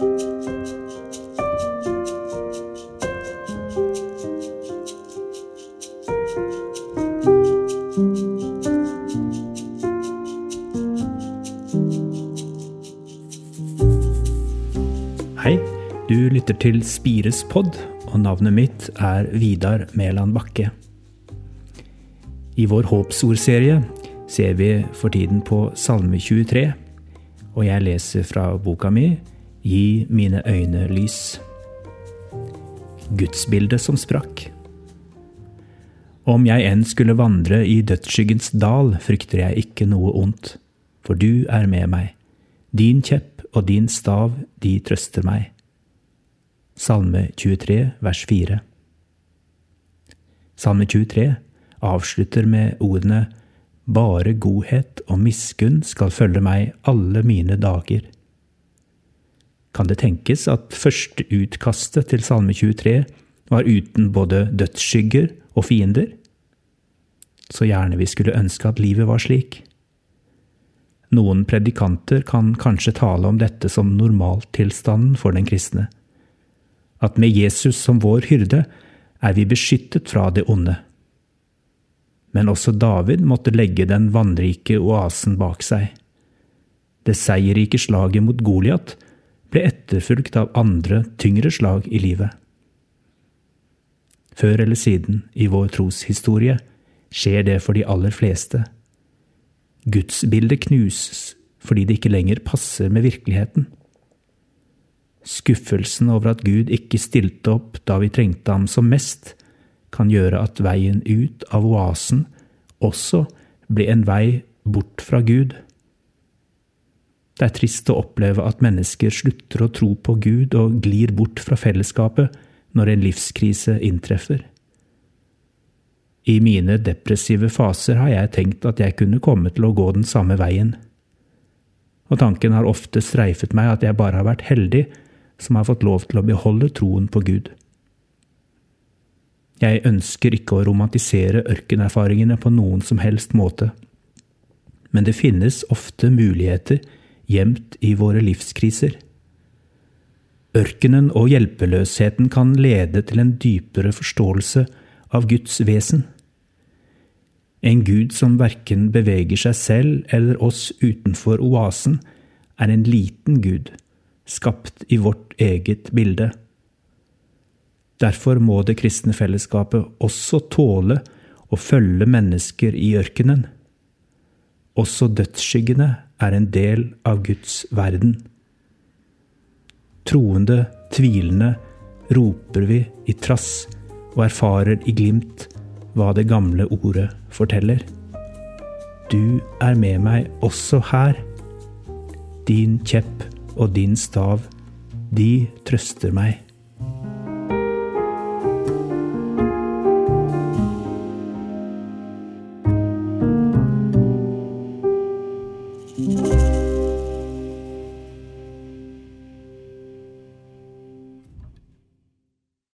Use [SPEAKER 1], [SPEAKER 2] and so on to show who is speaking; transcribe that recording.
[SPEAKER 1] Hei, du lytter til Spires pod, og navnet mitt er Vidar Mæland Bakke. I vår håpsordserie ser vi for tiden på Salme 23, og jeg leser fra boka mi Gi mine øyne lys. Gudsbildet som sprakk. Om jeg enn skulle vandre i dødsskyggens dal, frykter jeg ikke noe ondt, for du er med meg. Din kjepp og din stav, de trøster meg. Salme 23, vers 4. Salme 23 avslutter med ordene Bare godhet og miskunn skal følge meg alle mine dager. Kan det tenkes at første utkastet til Salme 23 var uten både dødsskygger og fiender? Så gjerne vi skulle ønske at livet var slik. Noen predikanter kan kanskje tale om dette som normaltilstanden for den kristne. At med Jesus som vår hyrde er vi beskyttet fra det onde. Men også David måtte legge den vannrike oasen bak seg. Det seierrike slaget mot Goliat ble etterfulgt av andre, tyngre slag i livet. Før eller siden i vår troshistorie skjer det for de aller fleste Gudsbildet knuses fordi det ikke lenger passer med virkeligheten. Skuffelsen over at Gud ikke stilte opp da vi trengte ham som mest, kan gjøre at veien ut av oasen også blir en vei bort fra Gud. Det er trist å oppleve at mennesker slutter å tro på Gud og glir bort fra fellesskapet når en livskrise inntreffer. I mine depressive faser har jeg tenkt at jeg kunne komme til å gå den samme veien. Og tanken har ofte streifet meg at jeg bare har vært heldig som har fått lov til å beholde troen på Gud. Jeg ønsker ikke å romantisere ørkenerfaringene på noen som helst måte, men det finnes ofte muligheter gjemt i våre livskriser. Ørkenen og hjelpeløsheten kan lede til en dypere forståelse av Guds vesen. En Gud som verken beveger seg selv eller oss utenfor oasen, er en liten Gud, skapt i vårt eget bilde. Derfor må det kristne fellesskapet også tåle å følge mennesker i ørkenen. Også dødsskyggene er en del av Guds verden. Troende, tvilende, roper vi i trass og erfarer i glimt hva det gamle ordet forteller. Du er med meg også her. Din kjepp og din stav, de trøster meg.